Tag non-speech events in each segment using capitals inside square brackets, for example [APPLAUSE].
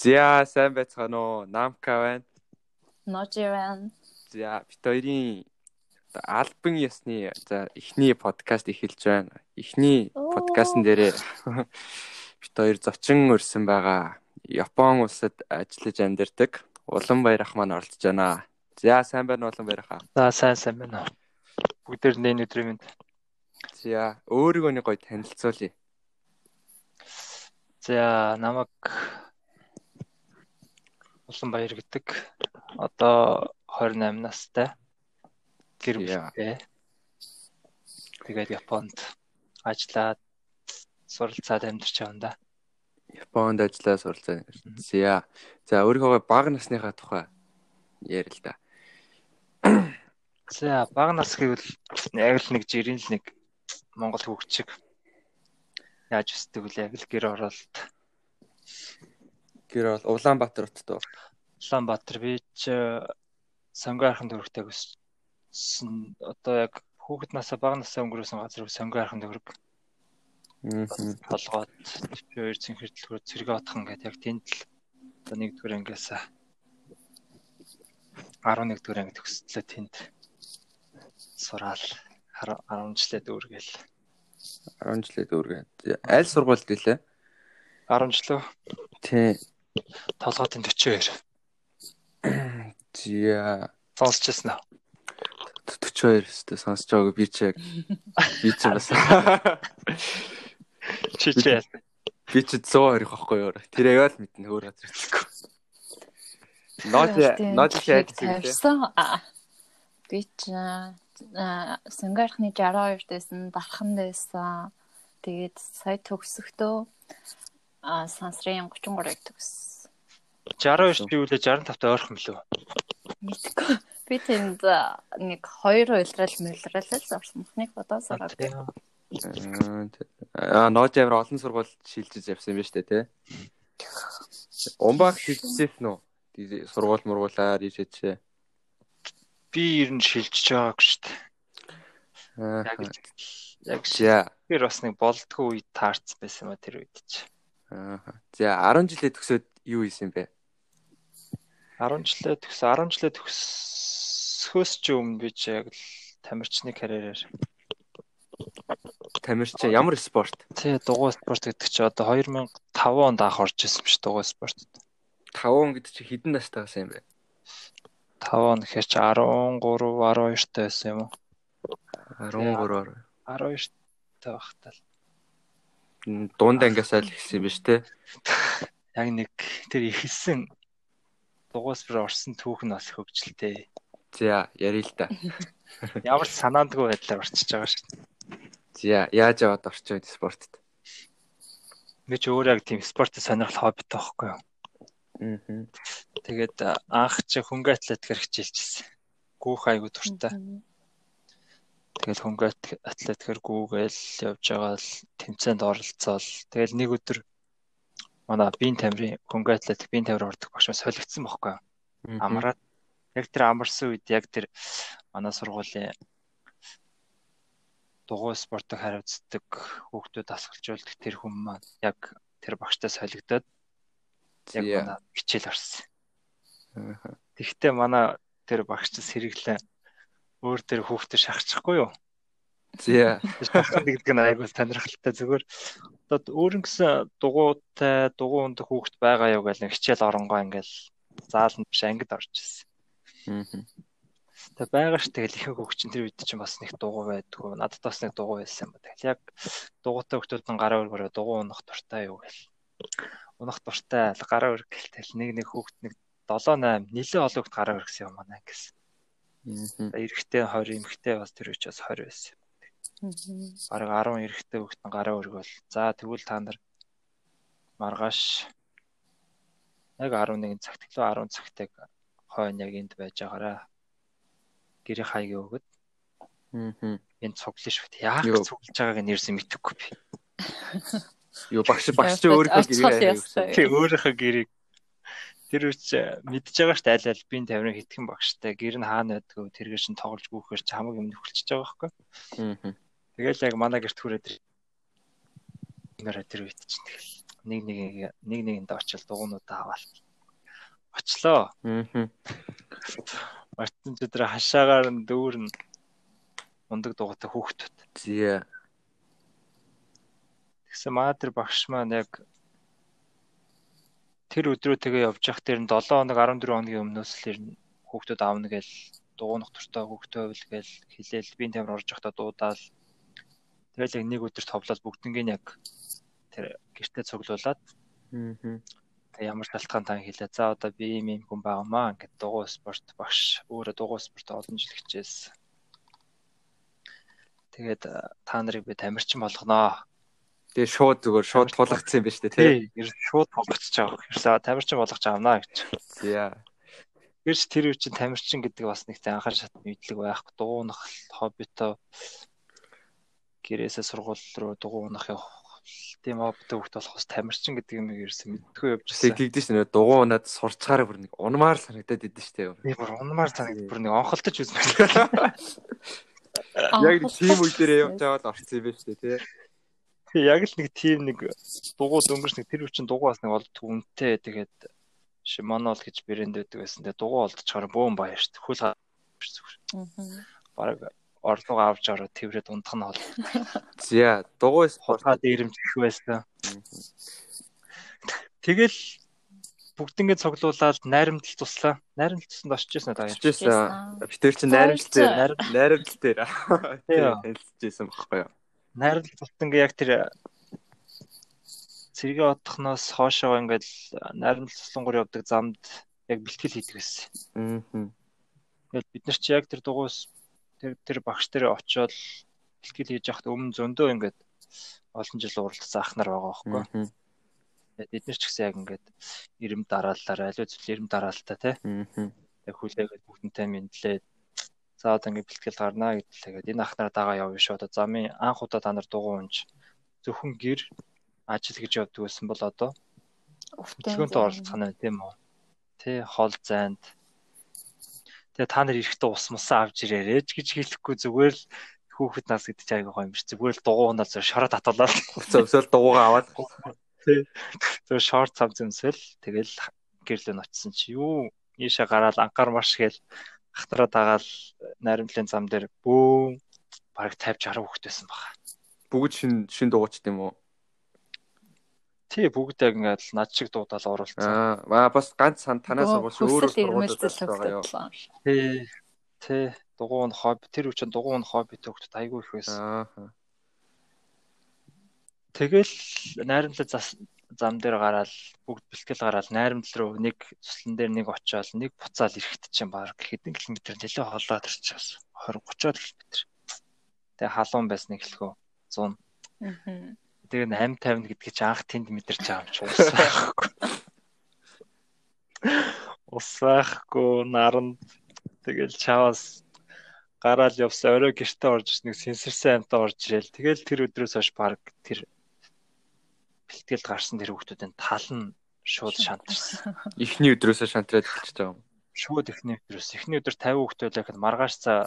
За сайн байцгаана уу? Намка байна. Ножи байна. За бит хоёрын альбан ясны за эхний подкаст эхэлж байна. Эхний подкастн дээрээ [LAUGHS] бит хоёр зочин өрсөн байгаа. Япон улсад ажиллаж амьдардаг Улан Баярах маань оролцож байна. За сайн байна Улан Баярах. За сайн сайн байна. Бүгдээр нэн өдрийн мэнд. За өөрийгөө нэг гоё танилцуулъя. За намайг Улан Баяр гэдэг. Одоо 28 настай. Гэр бүлтэй. Тэгээд Японд ажиллаад суралцаад амьдарч байгаа да. Японд ажиллаа суралцаад. За. За өөрийнхөө бага насныхаа тухай ярил л да. За бага нас гэвэл яг л нэг жирийн л нэг Монгол хөгчиг яаж өсдөг вэ? Яг л гэр оролт гэр бол Улаанбаатар хотод байна. Улаанбаатар би ч сонгоо архан төгрөгтэй өссөн. Одоо яг хүүхэд насаа бага насаа өнгөрөөсөн газар сонгоо архан төгрөг. Толгойд би хоёр цэнхэр дэлгүүр цэрэг отхон гэдэг яг тэнд л одоо нэгдүгээр ангиас 11 дугаар анги төгсөлөө тэнд сураал 10 жилээ дүүргээл 10 жилээ дүүргээ. Аль сургуульд гэлээ? 10 жилөө. Тий. Толгойн 42. Зя. Сонсчихсан аа. 42 өстө сонсож байгааг би ч яг би ч бас чи чи би ч 120 байхгүй юу. Тэр яг л мэднэ өөр газар хэлэхгүй. Нот нот шийд тавьсан. Би ч Сингархны 62 дэсэн дархан дэсэн. Тэгээд сая төгсөхдөө а сансрын 33-ыг төгссөн. 62 би үлээ 65-тай ойрхон билүү? Мэдгүй. Би тэнд нэг 2 уйлрал мэлрал л. Мөхнийг бодоо сураад. Аа нож авир олон сургууль шилжиж явсан юм байна штэ тий. Умбаг шилжсэн нь үү? Сургууль мургуулаар ишээч. Би ер нь шилжиж байгаагүй штэ. Яг яг за. Тэр бас нэг болдгоо үед таарсан байсан юм а тэр үед ч. Аа. За 10 жилээ төгсөөд юу хийсэн бэ? 10 жилээ төгс 10 жилээ төгсөхөөс ч өмнө би ч яг л тамирчны карьераар тамирч ямар спорт? Тий, дугуй спорт гэдэг чи одоо 2005 онд анх орж исэн биш дугуй спортод. 5 он гэдэг чи хэдэн настай байсан юм бэ? 5 он гэхэр чи 13, 12 та байсан юм уу? 13 12 та багтал дунд ангиасаа л ихсэн юм биш те. Яг нэг тэр ихсэн дугуйс бүр орсон түүх нь бас хөгжилтэй. За, ярил л да. [LAUGHS] Ямар ч санаандгүй байдлаар орчиж байгаа шүү дээ. За, яаж яваад орчих вэ спортод? Би ч өөрөө яг тийм спортын сонирхол хоббитэй байхгүй юу? Аа. Тэгээд анх чи хөнгө атлетикээр хичээлчихсэн. Гүүх айгу туртай. Тэгэл хөнгө атлетикээр гүүгээл явж байгаа л тэмцээнд оролцоол. Тэгэл нэг өдөр манай биеийн тамирын хөнгө атлетик биеийн тамир ордог багш солигдсон юу? Амраад яг тэр амарсан үед яг тэр манай сургуулийн дугуй спортыг хариуцдаг хүүхдүүд асгалжуулдаг тэр хүмүүс маань яг тэр багштай солигдоод яг манай хичээл орсон. Тэгвэл манай тэр багш сэргэлэн өөр тэр хүүхдээ шахчихгүй юу? Зя. Шахах гэдэг нь айгуул сонирхолтой зүгээр. Одоо өөр нэгсэн дугуйтай дугуй унд хүүхд байгаа юу гэж хичээл оронгоо ингээл зааланд биш ангид орж ирсэн. Аа. Тэг байгаа ш тэгэл ихэнх хүүхчин тэр үед чинь бас нэг дугуй байдгүй. Надад бас нэг дугуй байсан юм ба. Тэгэл яг дугуйтай хүүхдүүд нь гараа өргөрөө дугуй унах дуртай юу гэл. Унах дуртай гараа өргөл тэл нэг нэг хүүхд нэг 7 8 нэлээ олон хүүхд гараа өргөсөн юм манай ангис. Эрэгтэй 20, эмэгтэй бас тэр үуч бас 20 байсан. Бараг 10 эрэгтэй хүүхэд нь гараа өргөөл. За тэгвэл та нар маргааш яг 11 цагт лөө 10 цагтыг хойно яг энд байж байгаараа. Гэрээ хаяг өгöd. Аа. Энд цуглаа шүү. Яах гэж цуглаж байгааг нь ерсэн мэдэхгүй би. [LAUGHS] [LAUGHS] Юу багш багш өөрийнхөө гэрээ хаяг. Тий өөрийнхөө гэрээг Тэр үуч мэдж байгаа шүү дээ аль аль бие тавирын хитгэн багштай гэр нь хаана байдгүй тэргээр шин тоглож гүйхээр ч хамаг юм нөхөлчихөж байгаа байхгүй. Аа. Тэгэл яг манай гэрт хүрээд тэр үед чинь тэгэл нэг нэг нэг нэгэндээ очил дугуйнуудаа аваад очлоо. Аа. Мартин өдөр хашаагаар нь дүүр нь ундаг дугуйтай хүүхдүүд. Зээ. Тэгсэн маа тэр багш маань яг тэр өдрөө тэгээ явж явах тэр нь 7 хоног 14 хоногийн өмнөөс л ер нь хүүхдүүд аавна гээл дугуйнах туртай хүүхдээ байвал гээл хилээл би тамир орж явахдаа дуудаал тэгэл яг нэг өдөр товлоод бүгднийг яг тэр гэртээ цуглуулад Аа. ямар шалтгаан тань хэлээ. За одоо би ийм ийм хүн байгаамаа ингээд дугуй спорт багш өөрөө дугуй спорт олон жил хичээс. Тэгээд та нарыг би тамирчин болгоноо. Тэгээ шууд зүгээр шууд тулгацсан юм ба штэ тий. Тий, ер нь шууд болгочих жоох. Ерөөсөө тамирчин болгож авнаа гэж. Зээ. Гэрч тэр үе чинь тамирчин гэдэг бас нэг зэн анхаар шат мэдлэг байхгүй. Дугуйнах хоббитоо гэрээсээ сургууль руу дугуйнах явах тийм хоббитой хөлт болох бас тамирчин гэдэг юм ерөөсөө мэдгүй явж Тэг ирсэн. тэгдэж штэ нөө дугуй унаад сурчгаараа бүр нэг унмаар л санагдаад идэв штэ. Би бүр унмаар санагд бүр нэг онхолтож үзмээр. [LAUGHS] Яг тийм үе дээр явж байгаа л орцсон юм ба штэ тий. Тэгээ яг л нэг тийм нэг дугуй дөнгөж нэг тэр үчин дугуй бас нэг олд үнэтэй тэгээд Shimano л гэж брэнд байдаг байсан. Тэгээ дугуй олдчихоор бөөн баяр шүү. Хөл Аа. баг орлогоо авч ороод тэрвэрэд ундах нь бол Зээ. Дугуй спорт. хулгай дээрэмжих байсан. Тэгэл бүгднийг цуглуулад найрамдал туслаа. Найрамдал тусанд очиж ирсэн та. Чижсэн. Битэр чинь найрамдал дээр Найрамдал дээр Тий. хэлжсэн багхгүй юу. Найрамдал тусанд яг тэр цэргийн одохноос хоошоо ингээд найрамдал туслангуур явдаг замд яг бэлтгэл хийдэг байсан. Аа. Тэгэл бид нар чи яг тэр дугуйс тэр тэр багш дээр очиод бэлтгэл хийж яхад өмнө зөндөө ингээд олон жил уралдсан ах нар байгаа байхгүй. Бид нар ч гэсэн яг ингээд ирэм дараалалаар аливаа зүйл ирэм дараалтаа тий. Аа. Яг хүлээгээд бүгднтэй мэдлээд за одоо ингээд бэлтгэл гарнаа гэдэлээгээд энэ ах нараа дагаа явна шүү. Одоо замын анх удаа та нар дугуй унж зөвхөн гэр ажил гэж явдаг байсан бол одоо Хөтөлбөрт оролцох нь тийм үү? Тэ хол зайд. Тэгээ та нар эрэхтээ ус мусаа авч ирээрэй гэж хэлэхгүй зүгээр л хүүхэд нас гэдэг чинь гоё юм биш. Зүгээр л дугуунаас шороо татуулаад өсөөл дугуйгаа аваад зүгээр шорт цам зэмсэл тэгэл гэрлэн очисон чи юу ийшээ гараад анхаар марш гээл ахтраа дагаал найрамдлын зам дээр бөө бараг 50 60 хүүхэд байсан баг. бүгд шин шин дугуйчт юм уу? Тий бүгд яг ингээд л над шиг дуудаал оруулсан. Аа, бас ганц сан танаас болж өөрөө ирмэлзэл байгаа хөтлөө. Тий. Тий дугуун хобби тэр үчин дугуун хобби төгтөд айгүй их байсан. Аа. Тэгэл найрамдлал зас зам дээр гараад бүгд бэлтгэл гараад найрамдал руу нэг цуслан дээр нэг очиод нэг буцаал ирэхэд чинь баг хэдэн километр нэлээ холоод ирчихсэн. 20 30 км. Тэгээ халуун байсан эхлэхөө 100. Аа. Тэгээ 8 50 гэдгийг чи анх тэнд мэдэрч байгаа юм чи ус байхгүй. Ус байхгүй наран тэгэл чаваас гараал явсан орой гэртээ орж ирсэн нэг сэнсэрсэн амтаа орж ирэл. Тэгэл тэр өдрөөс хойш баг тэр бэлтгэл гарсан тэр хүмүүсийн тал нь шууд шантарсан. Эхний өдрөөсөө шантраад эхэлж байгаа юм. Шууд эхний өдрөөс. Эхний өдөр 50 хүүхдээ байхад маргааш цаа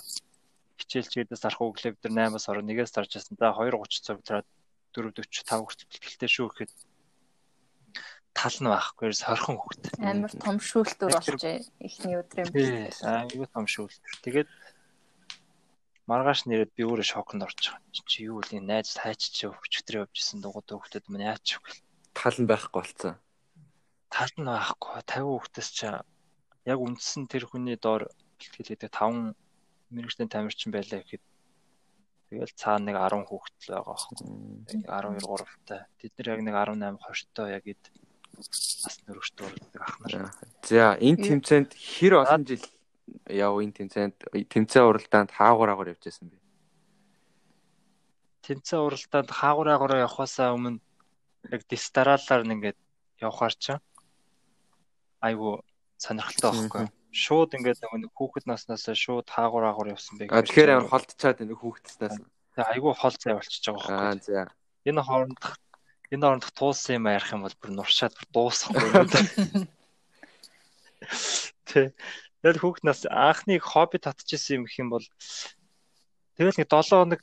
хичээл чийдээс арах өглөө бид нар 8-аас ороо 1-ээс тарж байсан. За 2:30 цагтраад 4:45 хүртэл бэлтгэлтэй шүү гэхэд тал нь байхгүй ерөөс хорхон хөвгт. Амар том шүүлтүр болжээ эхний өдрийн Тий, аюу том шүүлтэр. Тэгээд маргааш нэрэд би өөрөө шоконд орж байгаа. Чи- юу вэ? Найз хайч чи өчтөр явж исэн дугуйд хөвгтөд мань яач вэ? Тал нь байхгүй болцсон. Тал нь байхгүй. 50 хүүхдээс чи яг үндсэн тэр хүний доор бэлтгэл гэдэг 5 мэрэгчлийн тамирчин байлаа гэхэд тэгэл цаана нэг 10 хүүхэд л байгаа байхгүй. Яг 12 3-тай. Тэд нар яг нэг 18 20-той яг эд бас нөрөгчтэй ах нар. За, энэ тэмцээнд хэр олон жил яв энэ тэмцээнд тэмцээн уралдаанд хаагур агуур явж байсан бэ? Тэнцээ уралдаанд хаагур агаараа явахаасаа өмнө яг дистаралаар нэгээд явахаар ч айгу сонирхолтой байхгүй. Шууд ингээд нэг хүүхэд наснаас шууд хаагур агуур явсан бэ. А тэгэхээр амар холдчаад энэ хүүхдснээс. Тэгээ айгу хол зай болчихж байгаа Аа, байхгүй. за. Энэ хоорондох энэ хоорондох туулсан юм ярих юм бол бүр нуршаад бүр дуусахгүй. [LAUGHS] Тэ. Тэгэл хүүхэд нас анхны хобби татчихсан юм гэх юм бол тэгэл нэг 7 хоног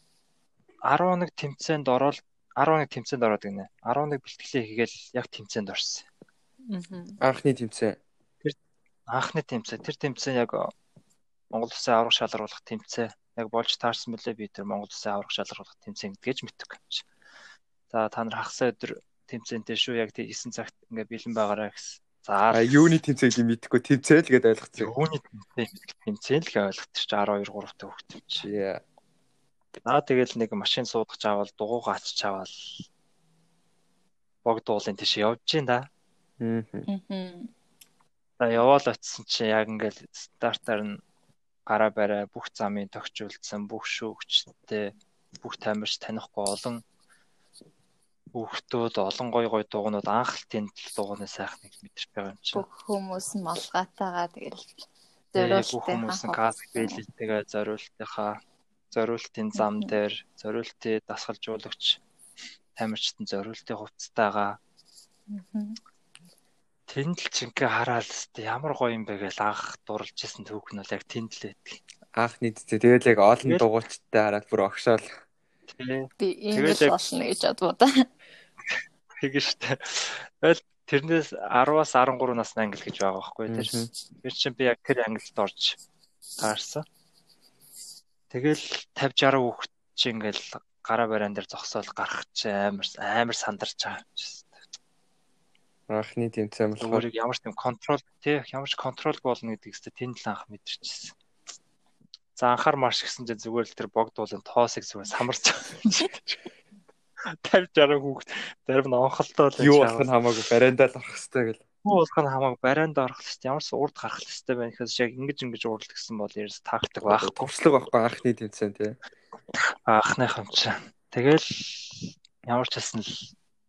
10 хоног тэмцээнд ороод 11 тэмцээнд ороод гинэ. 11 бэлтгэлээ хийгээл яг тэмцээнд орсон. Анхны тэмцээн. Анхны тэмцээн. Тэр тэмцээн яг Монгол Улсын аврах шалгаруулах тэмцээн яг болж таарсан мөлий би тэр Монгол Улсын аврах шалгаруулах тэмцээн гэдгийж мэддэг. За та нар хагас өдөр тэмцээнтэй шүү яг 9 цагт ингээ бэлэн байгаарай гэсэн. За юуны тэмцээн юм мэдэхгүй тэмцээн л гэдээ ойлгоцсон. Юуны тэмцээн тэмцээн л гэ ойлгочих чи 12 3 та хөвгт юм чи. Аа тэгэл нэг машин суудгаж аваад дугуугаа ачиж аваад богдуулын тийш явж гин да. Аа. За яваал очисон чи яг ингээл стартаар нь гараа барай бүх замын тогтжуулсан бүх шүүгчтэй бүх тамирч танихгүй олон хүүхдүүд олон гой гой дугуйнууд анхалтын дугуйны сайхныг мэдэрч байгаа юм чинь. Бүх хүмүүс нь малгайтайгаа тэгэл зориулттай бүх хүмүүс нь газ бэлэлтэйгээ зориултынхаа зориултын зам дээр зориултын дасгалжуулагч тамирчтан зориултын хувцастайгаа тэнд л чингээ хараал өстэй ямар гоё юм бэ гэж анх дурлж исэн түүх нь бол яг тэнд л байдаг. Анх нийтдээ тэгэл яг олон дугуйчтай хараад бүр огшоол. Би ийм л болно гэж бодвоо. Тэгэж штэ. Тэгэл тэрнээс 10-аас 13 насны англи гэж байгаа байхгүй тэр. Тэр чинь би яг тэр англид орж таарсан. Тэгэл 50 60 хүүхэд чи ингээл гараа бараан дээр зогсоол гарах чи амар амар сандарч байгаа юм. Анхны тэмцээн болохоор ямар ч юм контрол тий ямар ч контрол болно гэдэг өстө тэнд л анх мэдэрчсэн. За анхаар марш гэсэн чинь зүгээр л тэр богдуулын тоосыг зүгээр самарч байгаа. [LAUGHS] 50 60 хүүхд зарим нь онхолтой л юу болох нь хамаагүй бариандаа л орох хэрэгтэй гэл. Юу болох нь хамаагүй бариандаа орох хэрэгтэй. Ямар ч урд гарах хэрэгтэй байна гэхээс яг ингэж ингэж урд гэсэн бол ерөөс тактик байхгүй. Төвчлэг байхгүй анхны тэмцээн тий. Анхных юм чи. Тэгэл ямар ч хэсэн л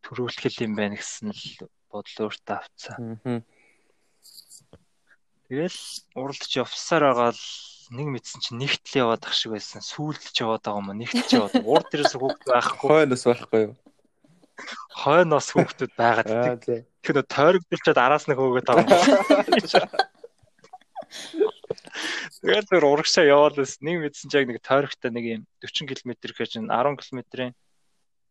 төрүүлэх юм байна гэсэн л бодол өөртөө авцсан. Тэгэл уралдаж явсаар байгаа л нэг мэдсэн чинь нэгтэл яваад ах шиг байсан. Сүүлдэж яваад байгаа юм нэгтэл яваад. Урд дээрээс хүүхд байхгүй. Хойноос байхгүй юу? Хойноос хүүхдүүд байгаад. Тэр нөө тойрогдолчод араас нь байгаа юм. Тэгээд тэр урагшаа яваад бас нэг мэдсэн чинь нэг тойрогтой нэг юм 40 км чинь 10 км-ийн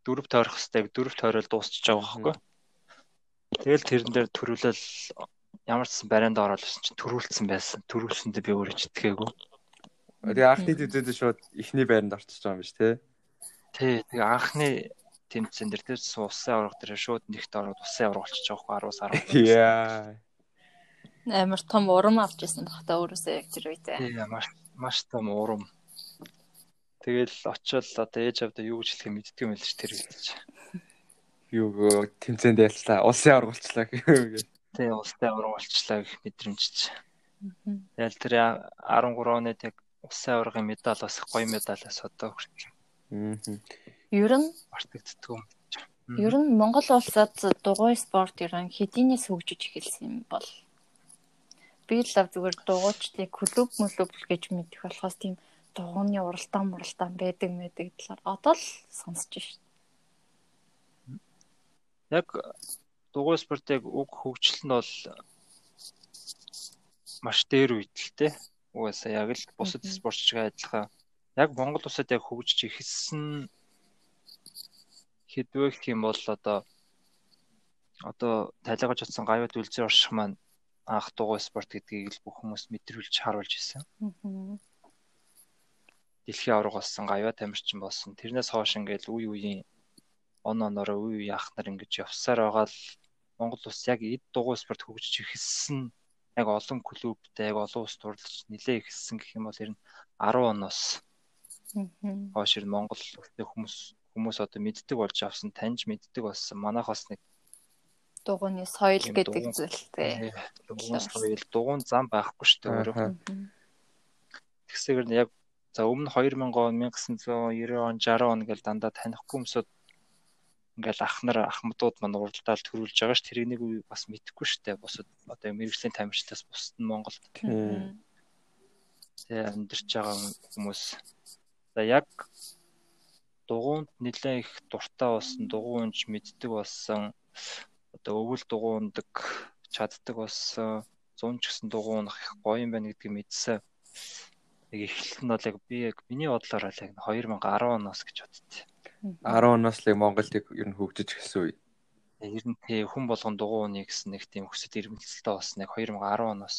дөрөв тойрох хэвээр дөрөв тойрол дуусчих байгаа байхгүй. Тэгэл тэрэн дээр төрүүлэл ямар ч барианд ороод ирсэн чинь төрүүлсэн байсан. Төрүүлсэндээ би өөрөө ч итгээгүй. Тэгээ анхны тэмцээнд шууд ихний байранд орчиж байгаа юм биш тий. Тий, тэгээ анхны тэмцээн дээр тэр усын аврах дээр шууд нэгт ороод усын аврах болчихж байгаа хөө 10-аас 10. Яа. Амар том урам авч ирсэн баг та өөрөөсөө яг тэр үедээ. Тий, маш маш том урам. Тэгэл очиод одоо ээж авда юу гэж хэлэх мэддэг юм л ш тэр хэлж. Юу тэмцээнд яллаа. Улсын аврагчлаа гэх. Тий, улсын аврагчлаа гэх мэдрэмж. Тэгэл тэр 13 оны яг Улсын аваргын медаль бас гоё медалаас одоо хүрч. Аа. Ер нь мартагддаг юм. Ер нь Монгол улсад дугуй спорт ер нь хэдийнээс хөгжиж эхэлсэн юм бол би л зүгээр дугуйчдыг клуб мөлөв гэж мэдэх болохоос тийм дугууны уралдаан муралдаан байдаг мэдэг талаар одоо л сонсож шин. Яг дугуй спортыг уг хөгжил нь бол маш дээр үйдэлтэй угаасаа яг л бусад спортчтой адилхан яг Монгол улсад яг хөгжиж ихсэн хэдвэ гэх юм бол одоо одоо тайлгаж утсан гавьяд үлзий орших маань анх дугуй спорт гэдгийг л бүх хүмүүс мэдрүүлж харуулж ирсэн. Дэлхийн авраг болсон гавьяа тамирчин болсон. Тэрнээс хойш ингээл үе үеийн он онороо үе үе ах нар ингэж явсаар байгаа л Монгол улс яг эд дугуй спорт хөгжиж ихсэн яг олон клубтэй яг олон улс дурлаж нилээ ихссэн гэх юм бол ер нь 10 оноос хойш ер нь Монгол улсын хүмүүс хүмүүс одоо мэддэг болж авсан таньж мэддэг болсон. Манайхаас нэг дугууны соёл гэдэг зүйлтэй дугуун соёл дугуун зам байхгүй шүү дээ өөрөө. Тэгсээр нь яг за өмнө 2000 он 1990 он 60 он гэж дандаа танихгүй хүмүүсд ингээл ах нар ахмадууд мань уралдаал төрүүлж байгаа ш. Тэрийг нэг үе бас мэдэхгүй штэ бусад одоо мэрэгжлийн тамирчлаас бусад нь Монголд тэгээ амьдарч байгаа хүмүүс. За яг дугуунд нэлээд их дуртай болсон дугуунж мэддэг болсон одоо өвөл дугуундаг чаддаг болсон зун ч гэсэн дугуунах их гоё юм байна гэдгийг мэдсэн. Яг эхлэлт нь бол яг би яг миний бодлоор л яг 2010 оноос гэж боддتي 10 оноос л Монголыг ер нь хөгжиж эхэлсэн үе. Ер нь тий хүн болгон дугуй унаа гэсэн нэг тийм өсөлт ирмэлцэлтэй болсон яг 2010 оноос.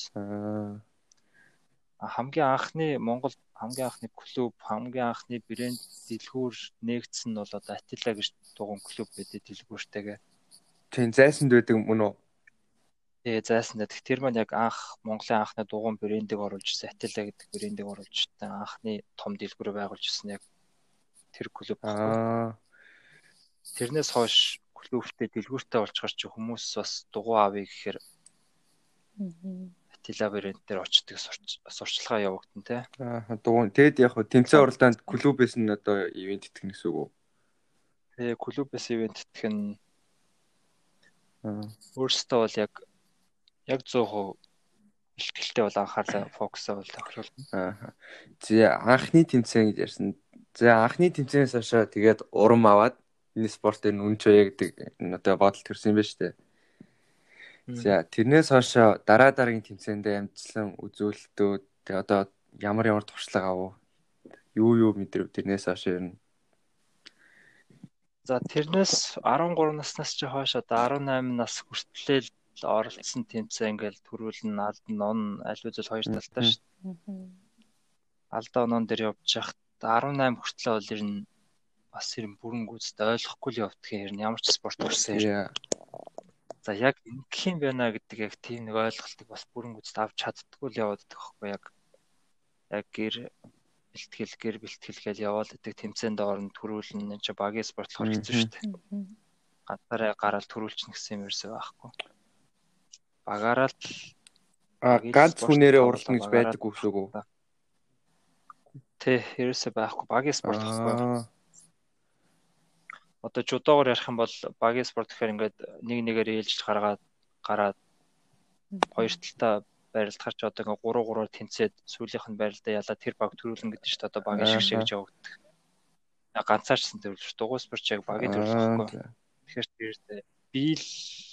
Хамгийн анхны Монгол хамгийн анхны клуб, хамгийн анхны брэнд дэлгүүр нээгдсэн нь бол одоо Атила гэж дугуун клуб гэдэг дэлгүүртэйгээ. Тийм зайсанд байдаг мөн үү? Тэгээ зайсанд. Тэр маань яг анх Монголын анхны дугуун брэндийг оруулж ирсэн Атила гэдэг брэндийг оруулж ирсэн анхны том дэлгүүрээ байгуулж ирсэн яг тэр клуб Аа. Тэрнээс хойш клубтэй дэлгүүртэй болчихор чи хүмүүс бас дугуй авъя гэхээр Атила брэнд дээр очдөг сурчлагаа явагдсан те. Аа дугуй. Тэгэд яг тэмцээн оролдоонд клубээс нь одоо ивент итгэх гэсэн үг үү? Тэгээ клубээс ивент итгэх нь өөрөөсөө бол яг яг 100% ихтгэлтэй бол анхаарлаа фокусаа бол тохируулна. Аа. За анхны тэмцээн гэж ярьсан. За анхны тэмцээнээс хойш тэгээд урам аваад энэ спортын үнч бай гэдэг энэ одоо бодол төрсэн юм байна шүү дээ. За тэрнээс хойш дараа дараагийн тэмцээндээ амжилтсан үзүүлэлтүүд одоо ямар ямар туршлага авав? Юу юу мэдрэв тэрнээс хойш ер нь За тэрнээс 13 наснаас чи хойш одоо 18 нас хүртэл оролцсон тэмцээн ингээл төрүүлэн алдан он аль үзэл хоёр талтай шүү дээ. Алдаа онон дээр явж хахад 18 хүртэл бол ер нь бас ер нь бүрэн гүйцэд ойлгохгүй л явдаг ер нь ямар ч спорт урсан ер. За яг ингэх юм байна гэдэг яг тийм нэг ойлголтыг бас бүрэн гүйцэд авч чаддгүй л яваад байдаг байхгүй яг яг гэр бэлтгэл гэр бэлтгэл гэж яваал гэдэг тэмцээнд орно төрүүлнэ чи багийн спортлохоор хэцүү шүү дээ. Ганцаараа гараал төрүүлчихнэ гэсэн юм ерөөсөө байхгүй. Багаараа л а ганц хүнээрээ уралдана гэж байдаг үгүй шүү. Тэ ерөөсөө байхгүй багийн спорт байхгүй. Одоо жудоогоор ярих юм бол багийн спорт гэхээр ингээд нэг нэгээр ээлж гаргаад гараад хоёр талдаа барилдахаар ч одоо ингээ 3 3-оор тэнцээд сүүлийнх нь барилдаа ялаа тэр баг төрүүлнэ гэдэг чинь одоо багийн шиг шиг гэж явагддаг. Ганцаарчсан төрүүлж дугуй спорт яг багийн төрүүлэхгүй. Тэгэхээр тэр биел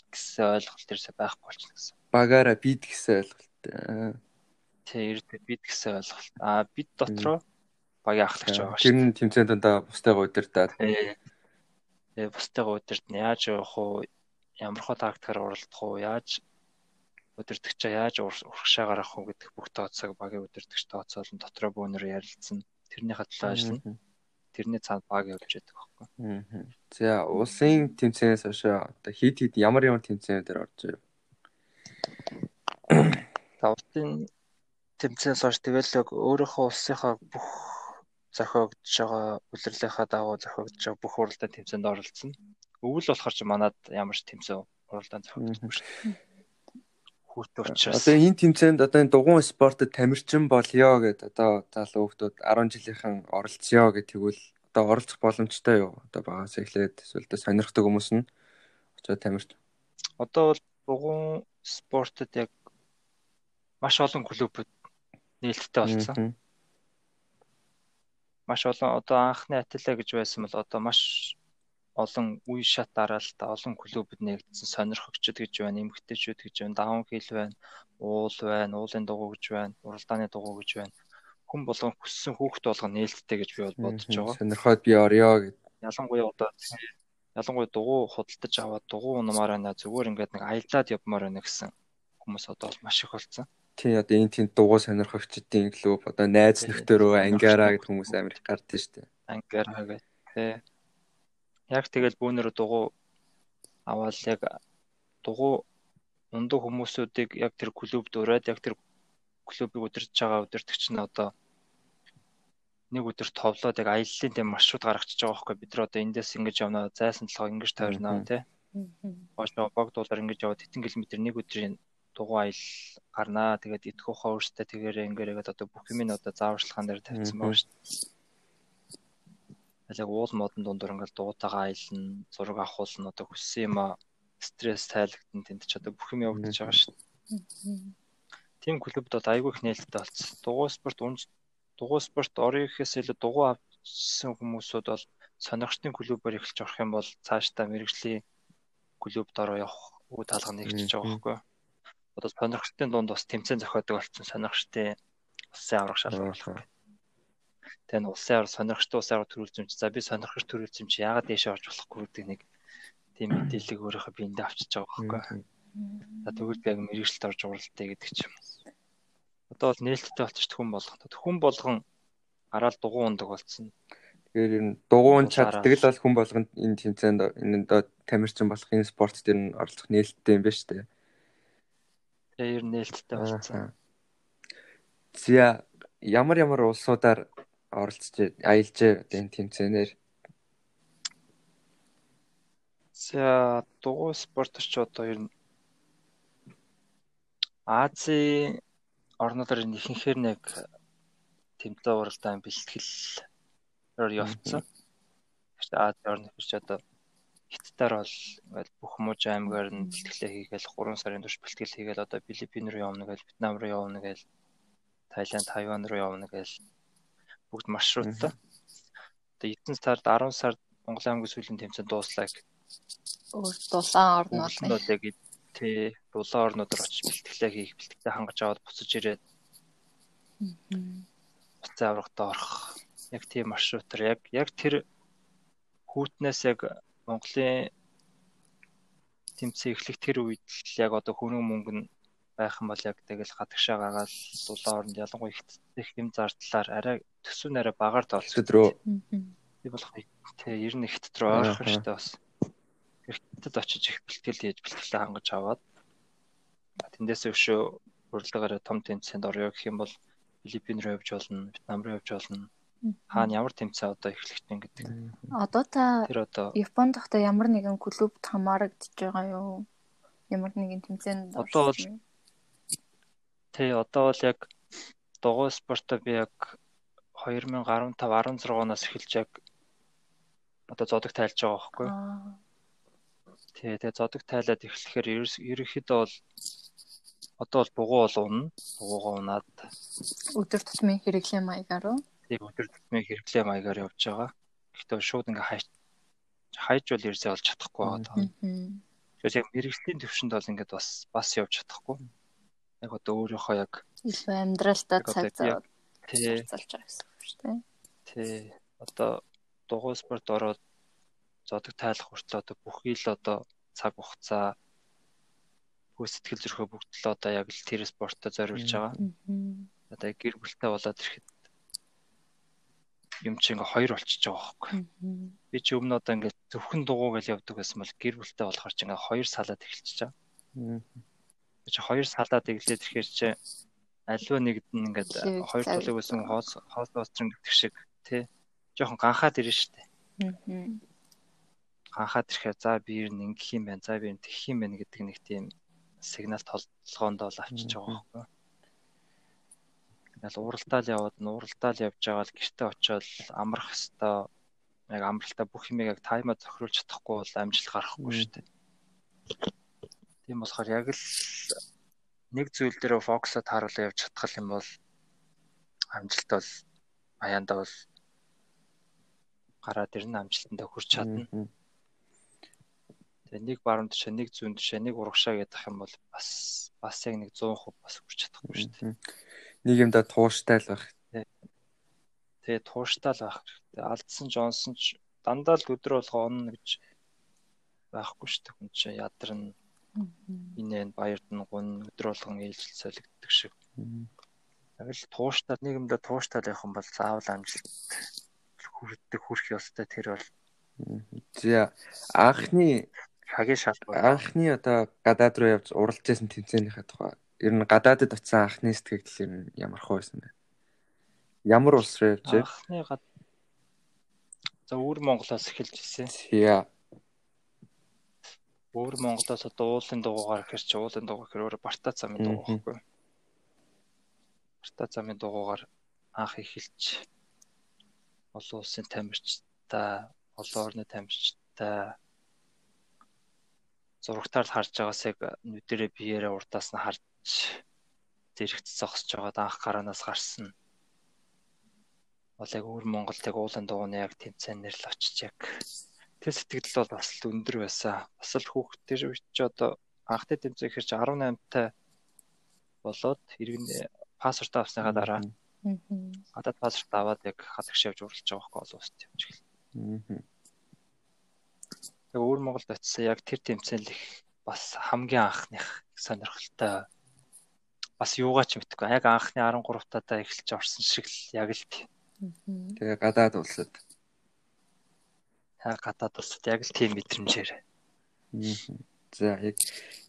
гэсэн ойлголт ерөөсөй байхгүй болчихно гэсэн. Багаараа бид гэсэн ойлголт. Тэг ерөөдөө бид гэсэн ойлголт. Аа бид дотроо багийн ахлагч байгаа шүү. Тэр нь тэмцээнд дандаа бусдайгаа удирдаад. Тэгээ бусдайгаа удирдна. Яаж явах уу? Ямар хөө тактикаар уралдах уу? Яаж удирдахчаа яаж урагшаа гаргах уу гэдэг бүх тооцоог багийн удирдагч тооцоолон дотроо бөөнөр ярилцсан. Тэрнийхээ төлөө ажиллана. Тэрний цаанд баг явж байдаг байхгүй. За улсын тэмцээнээс хойш одоо хит хит ямар ямар тэмцээнээр орж ирв. Тавтын тэмцээнээс хойш тэгэл яг өөрийнхөө улсынхаа бүх зохиогдож байгаа улирлынхаа дагуу зохиогдож байгаа бүх уралдаан тэмцээнд оролцсон. Өвөл болохоор ч манад ямар ч тэмцээн уралдаан зохиогдсон шүү дээ. Хүүтэ учраас. Одоо энэ тэмцээнд одоо энэ дугуун спортод тамирчин болёо гэд одоо залуу хүмүүс 10 жилийнхэн оролцъё гэх тэгвэл одоо оролцох боломжтой юу? Одоо багаас эхлээд эсвэл одоо сонирхдаг хүмүүс нь очоод тамирч. Одоо бол дугуун спортод яг маш олон клубүүд нээлттэй болсон маш олон одоо анхны Атила гэж байсан бол одоо маш олон үе шат дараалт олон клубуд нэгдсэн сонирхогчд гэж байна, эмгтээчүүд гэж байна, даван хил байна, уул байна, уулын дугуй гэж байна, уралдааны дугуй гэж байна. Хүн болгон хүссэн хүүхд болгон нээлттэй гэж би бол бодож байгаа. Сонирхоод би орё гэд. Ялангуяа одоо ялангуяа дугуй худалдаж аваад дугуй унамаар байна зүгээр ингээд нэг аялаад явмаар байна гэсэн хүмүүс одоо маш их болсон. Тий одоо энэ тийм дугуй сонирхогчдын клуб одоо найз нөхдөөрөө ангаараа гэдэг хүмүүс амар их гардаг шүү дээ. Ангаараа гэх тий. Яг тэгэл бүүнөр дугуй аваад яг дугуй ундаг хүмүүсүүдийг яг тэр клубд ураад яг тэр клубыг удирдах байгаа удирдагч нь одоо нэг өдөр товлоод яг аяллаа тийм маршрут гаргачихж байгаа байхгүй бид нар одоо эндээс ингэж явнаа зайсан толгой ингэж тойрноо тий. Бооч баг дуулаар ингэж яваад хэдэн километр нэг өдрийн дугуй аял гарнаа. Тэгээд идэх ухаа өөртөө тэгээрээ ингээрээгээд одоо бүх юм нь одоо зааварчилгаан дээр тавьсан байна шүү дээ. Яг уул модон дундуур ингээл дуутайгаа аялна, зураг авахулна одоо хүссэн юм а стресс тайлагдсан тэнд ч одоо бүх юм явагдаж байгаа шүү дээ. Тим клубд бол айгүй их нээлттэй болсон. Дугуй спорт үнж дугуй спорт орё гэхээс илүү дугуй авсан хүмүүсүүд бол сонирхтын клубээр эхэлж орох юм бол цаашдаа мэрэгжлийн клубд ороо явах үе талга нэгжиж байгаа байхгүй юу? Одоо сонирхчдын дунд бас тэмцээн зохиодог болсон сонирхчдын улсын аврах шалгуулах. тань улсын аваар сонирхолтой улсын юм чи за би юм чи яагаад дээшээ орж болохгүй гэдэг нэг тийм мэдээллийг өөрийнхөө биендээ авчиж байгаа байхгүй. За тэгвэл яг мэрэгчлэлд орж уралдаа гэдэг ч юм. Одоо бол нээлттэй болчих хүн болгох. Хүн болгон гараал дугуй ундаг болсон. Тэгэхээр ер нь дугуун чаддаг л бол хүн болгонд энэ тэмцээнд энэ доо тамирчин болох энэ спорт дээр нь оролцох нээлттэй юм байна шүү дээ. Ер нь нээлттэй болсон. Зя ямар ямар улсуудаар оролцож аялж энэ тэмцээнээр За дугуй спортч одоо ер нь Азийн орнуудаар ихэнхээр нэг тэмцээн уралдаан бэлтгэл явцсан. Гэхдээ Ази орны гэж одоо Хятадаар бол ингээл бүх мууж аймгаар нь бэлтгэлээ хийгээл 3 сарын турш бэлтгэл хийгээл одоо Филиппин руу явна гээл Вьетнам руу явна гээл Таиланд, Тайван руу явна гээл бүгд маршруттай. Одоо эдэн сард 10 сард Монголын аймгийн сүүлийн тэмцээн дууслаа. Өөр дулаан орнууд нь яг тий дулаан орнуудаар очиж бэлтгэлээ хийх, бэлтгэлээ хангаж аваад буцаж ирээд буцаа аврагтаа орох. Яг тийм маршрутаар яг яг тэр хүүтнээс яг Монголын тэмцээн эхлэх тэр үед л яг одоо хөнөө мөнгө нь байх юм бол яг тэгэл хатагшаа гаргаад дулаан оронд ялангуяа их юм зардлаар арай төсөв нэрэ багаар тоолсон рүү. Би болох тий ер нь ихт рүү ойрхон штэ бас. Хятад очиж их бэлтгэл хийж бэлтгэлээ хангаж аваад тэндээс өшөө урилгаараа том тэмцээнд орё гэх юм бол Филиппин руу явж болно, Вьетнам руу явж болно. Хаана ямар тэмцээн одоо эхлэх вэ гэдэг. Одоо та Японд тогтоо ямар нэгэн клубт хамаарагдж байгаа юу? Ямар нэгэн тэмцээнд Одоо бол тий одоо бол яг дугуй спортоо би яг 2015 16 оноос эхэлж яг одоо зодог тайлж байгаа байхгүй. Тий, тэгээ зодог тайлаад эхлэхээр ерөнхийдөө бол одоо бол бугуу бол унна. Бугуугаа унаад өдөр тутмын хэрэглээ маягаар уу? Тийм өдөр тутмын хэрэглээ маягаар явж байгаа. Гэхдээ шууд ингээ хайж хайж бол ерөөсөө олж чадахгүй байгаа. Тэгэхээр яг мэрэгжлийн төвшөнд бол ингээд бас бас явж чадахгүй. Яг одоо өөрийнхөө яг илүү амьдралдаа цаг зав зарцуулж байгаа гэсэн үг шүү дээ. Тий. Одоо дугуй спорт ороод зодог тайлах хүртэл одоо бүхий л одоо цаг хугацаа бүх сэтгэл зөрхөө бүгд л одоо яг л тэр спортод зориулж байгаа. Одоо гэр бүлтэй болоод ирэхэд юм чи ингээ хоёр болчихж байгаа байхгүй. Би чи өмнө одоо ингээ зөвхөн дугуй гэж явдаг байсан бол гэр бүлтэй болохоор чи ингээ хоёр салаад эхэлчихэж байгаа. Би чи хоёр салаад эглээд ирэхээр чи альва нэгд нь ингээд хоёр толыг байсан хоос хоос оострын гэдэг шиг тий жоохон ганхаад ирнэ штэ. Ганхаад ирэхээр за би ер нь ингэх юм байна. За би энэ тэгэх юм байна гэдэг нэг тийм сигнал толгоонд бол авчиж байгаа байхгүй. Ингээл уралдаал яваад нууралдаал явж байгаа л гэрте очиод амрах хэвээр яг амралтаа бүх юмыг яг таймаа зохируулж чадахгүй бол амжилт гарахгүй шүү дээ. Тийм болохоор яг л нэг зүйл дээр фокусоо тааруулаад явж чадхал юм бол амжилт бол аяанда бол гараад ирнэ амжилтандаа хүрч чадна. Тэгээ нэг баруун тушаа, нэг зүүн тушаа, нэг урагшаа гэдэг юм бол бас бас яг нэг 100% бас хүрч чадахгүй шүү дээ нэг юмда тууштай л байх. Тэгээ тууштай л байх хэрэгтэй. Алдсан Джонсон ч дандаа л өдөр болго онно гэж байхгүй шүү дээ. Хүн чинь ядарна. Инээ баярдан гун өдөр болгон ээлжил солигддог шиг. Яг л тууштай нэг юмда тууштай явах юм бол заавал амжилт хүрдэг хүрх ёстой тэр бол. За анхны хагийн шалгуур анхны одоо гадаад руу явж уралж байсан тэмцээнийхээ тухай ер нь гадаадд очисан анхны сэтгэл ер нь ямар хөө байсан бэ? Ямар улс руу явж вэ? Анхны гад За өөр Монголоос эхэлж ирсэн. Яа. Өөр Монголоос одоо уулын дугуугаар ихэр чи уулын дугуур ихэр өөр Барта замын дугуур байхгүй. Барта замын дугуугаар анх эхэлж олон улсын тамирчтай, олон орны тамирчтай зурагтаар харж байгаас яг нүдэрээ биеэрээ урдаас нь харж зэрэгт зогсож байгаад анх гараанаас гарсан. Бол яг өөр Монголд яг уулын дугууны яг тэмцээнээр л очиж яг тэр сэтгэл бол бас л өндөр байсан. Бас л хүүхд тэр үед ч одоо анхны тэмцээн хэрч 18 таа болоод иргэн паспорт авсныхаа дараа Гадаад паспорт аваад яг хадагш явж уралж байгаа байхгүй олон улсад явж эхэл. Тэгээ өөр Монголд очисан яг тэр тэмцээл их бас хамгийн анхных сонирхолтой бас юугаа ч мэдгүй яг анхны 13 татаа эхэлж орсон шиг л яг л тийм. Тэгээ гадаад улсад. Яг гадаад улсад яг л тийм мэдрэмжээр. За яг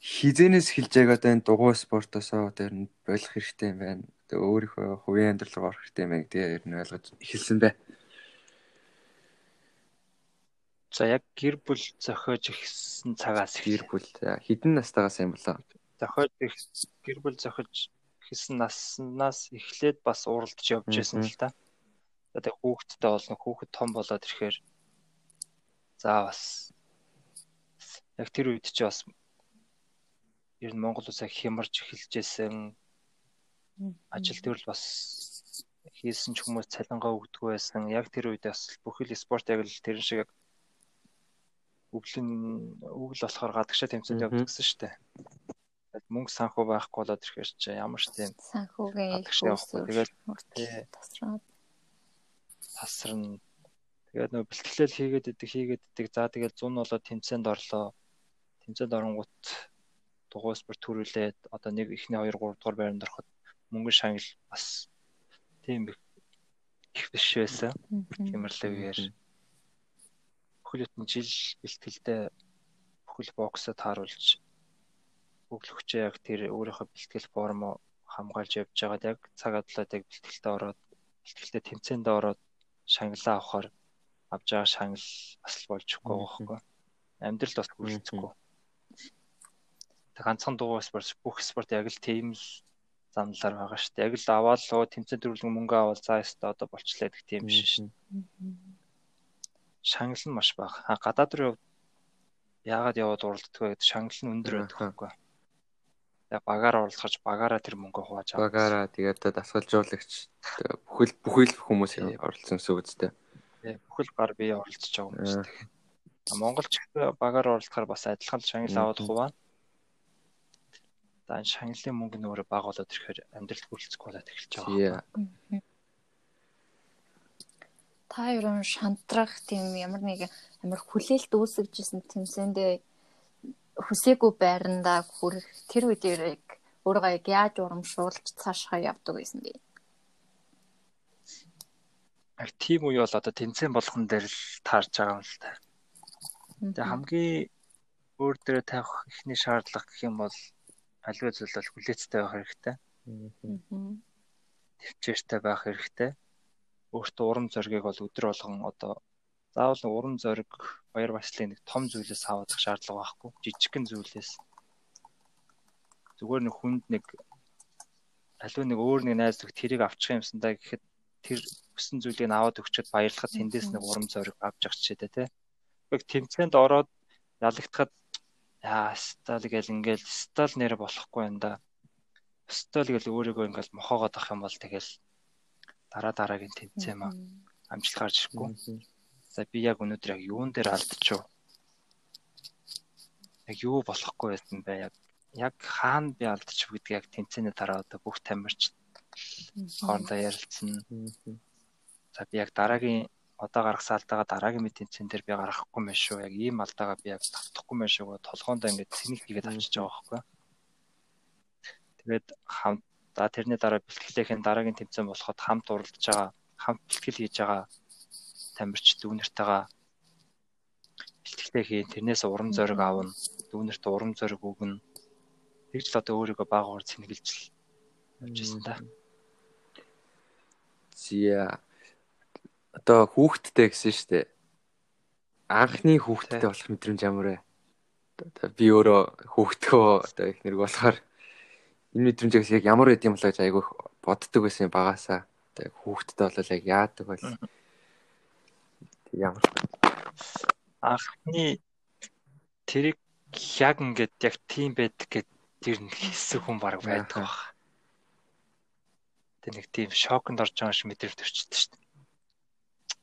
хизэнээс эхэлж яг одоо энэ дугуй спортосоо тэр нь болох хэрэгтэй юм байна. Тэгээ өөрийнхөө хувийн амьдрал руу орох хэрэгтэй юм байна гэдэг ер нь ойлгож эхэлсэн бай. За яг гэр бүл зохиож ихсэн цагаас гэр бүл хэдэн настайгаас юм болоо? Зохиож гэр бүл зохиож ихсэн наснаас эхлээд бас уралдаж явж байсан л та. Тэгээ хүүхэдтэй болно. Хүүхэд том болоод ирэхээр за бас яг тэр үед чи бас ер нь Монгол улсаа хямарч эхэлжсэн ажил дээр л бас хийсэн ч хүмүүс цалингаа өгдөг байсан. Яг тэр үед бас бүхэл спорт яг л тэр шиг өглөн өглө болохоор гадагшаа тэмцээнд явдаг гэсэн шүү дээ. Мөнгө санхүү байхгүй болоод ирэхээр чи ямар ч тийм явахгүй. Тэгээд тасраад тасарна. Тэгээд нөө бэлтгэлэл хийгээд идэг хийгээд идэг. За тэгээд 100 болоод тэмцээнд орлоо. Тэмцээнд оронгууд дугуй спорт төрүүлээд одоо нэг ихний 2 3 дугаар байранд ороход мөнгө шангал бас тийм их биш байсан. Тиймэрлэгээр бүхэл бүтэн жил бэлтгэлдээ бүхэл боксод тааруулж өглөгчөө яг тэр өөрийнхөө бэлтгэл формо хамгаалж явж байгаад яг цаг адлаад яг бэлтгэлдээ ороод бэлтгэлдээ тэмцээндээ ороод шанглаа авахаар авж байгаа шангал бас болж өгөхгүй байхгүй. Амьдрал бас хүрэлцэхгүй. Ганцхан дуу спорт бүх спорт яг л тийм л замналаар байгаа шүү дээ. Яг л аваад л тэмцээн төрүүлэн мөнгө аваад заа ёстой одоо болчлаа гэх тийм биш дээ. Шангал нь маш бага. А гадаад руу яагаад яваад уралддаг вэ гэдэг шангал нь өндөр байдаг байхгүй. Багаар орлохож багаараа тэр мөнгө хувааж авах. Багаараа тэгээд дасгалжуулагч бүхэл бүхэл хүмүүс оролцсон гэсэн үг үстэй. Бүхэл гар бие оролцож байгаа юм шүү дээ. Монголч багаар оролцохоор бас адилхан шангал аваад хуваана. За шанглын мөнгө нөөрэ бага болоод ирэхээр амьдралд хүрэлцэхгүй болоод эхэлж байгаа. Та ерөн шантрах тийм ямар нэг амар хүлээлт үүсгэжсэн тэмцээндээ хүсээгүй байрандаа хүрэх тэр үед яг өөрийгөө яг яаж урамшуулж цаашаа явдаг байсан бэ? Яг тийм үе бол одоо тэнцэн болгон дээр л таарж байгаа юм л та. Тэгээ хамгийн өөр дээрээ тавих ихний шаардлага гэх юм бол аливаа зүйл бол хүлээцтэй байх хэрэгтэй. Төвчээртэй байх хэрэгтэй. Өөртөө урам зориг бол өдөр болгон одоо заавал уран зориг баяр баясгалын нэг том зүйлээс авах шаардлага байхгүй. Жижигхэн зүйлээс зүгээр нэг хүнд нэг аливаа нэг өөр нэг найз зүг тэрийг авчих юмсан да гэхэд тэр хүссэн зүйлийг аваад өгчөд баярлахад тэндээс нэг урам зориг авч явах чийдэ тэ. Яг тэмцээнд ороод ялагдахад яа стал гэл ингээл стал нэр болохгүй юм да. Стал гэл өөрийгөө ингээл мохоогоод ах юм бол тэгэл дараа дараагийн тэмцээн маа амжилт гарч ирэхгүй. За би яг өнөөдөр яг юун дээр алдчихв? Яг юу болохгүй байсан бэ? Яг яг хаана би алдчих гэдгийг яг тэнцэнэ дараа одоо бүх тамирч хоорондоо ярилцсан. За би яг дараагийн одоо гаргасан алдаагаа дараагийн мэд тэнцэн дээр би гаргахгүй мэн шүү. Яг ийм алдаагаа би яг тавтахгүй мэн шүү. Толгоондоо ингээд цэник хийгээд авчиж байгаа байхгүй. Тэгээд хамт за тэрний дараа бэлтгэлээхэн дараагийн тэмцээн болоход хамт уралдаж байгаа, хамт бэлтгэл хийж байгаа тамирч дүүнэртэйгээ бэлтгэлтэй хийн тэрнээс урам зориг авна дүүнэрт урам зориг өгнө тэгж л одоо өөрийгөө баагаар цэнгэлж л явжсэн та. Зя одоо хүүхдтэй гэсэн шүү дээ. Анхны хүүхдтэй болох мэдрэмж ямар вэ? Би өөрөө хүүхдгөө одоо их нэрг болохоор энэ мэдрэмжээс яг ямар байд юм болоо айгүй боддог байсан багасаа. Одоо хүүхдтэй болол яг яадаг бол ямар анхны тэрийг яг ингээд яг тийм байдаг гэд тэр нэг хэсэг хүн баг байдаг баг. Тэг нэг тийм шоконд орж байгаа шиг мэдрэмж төрчдөг шүү дээ.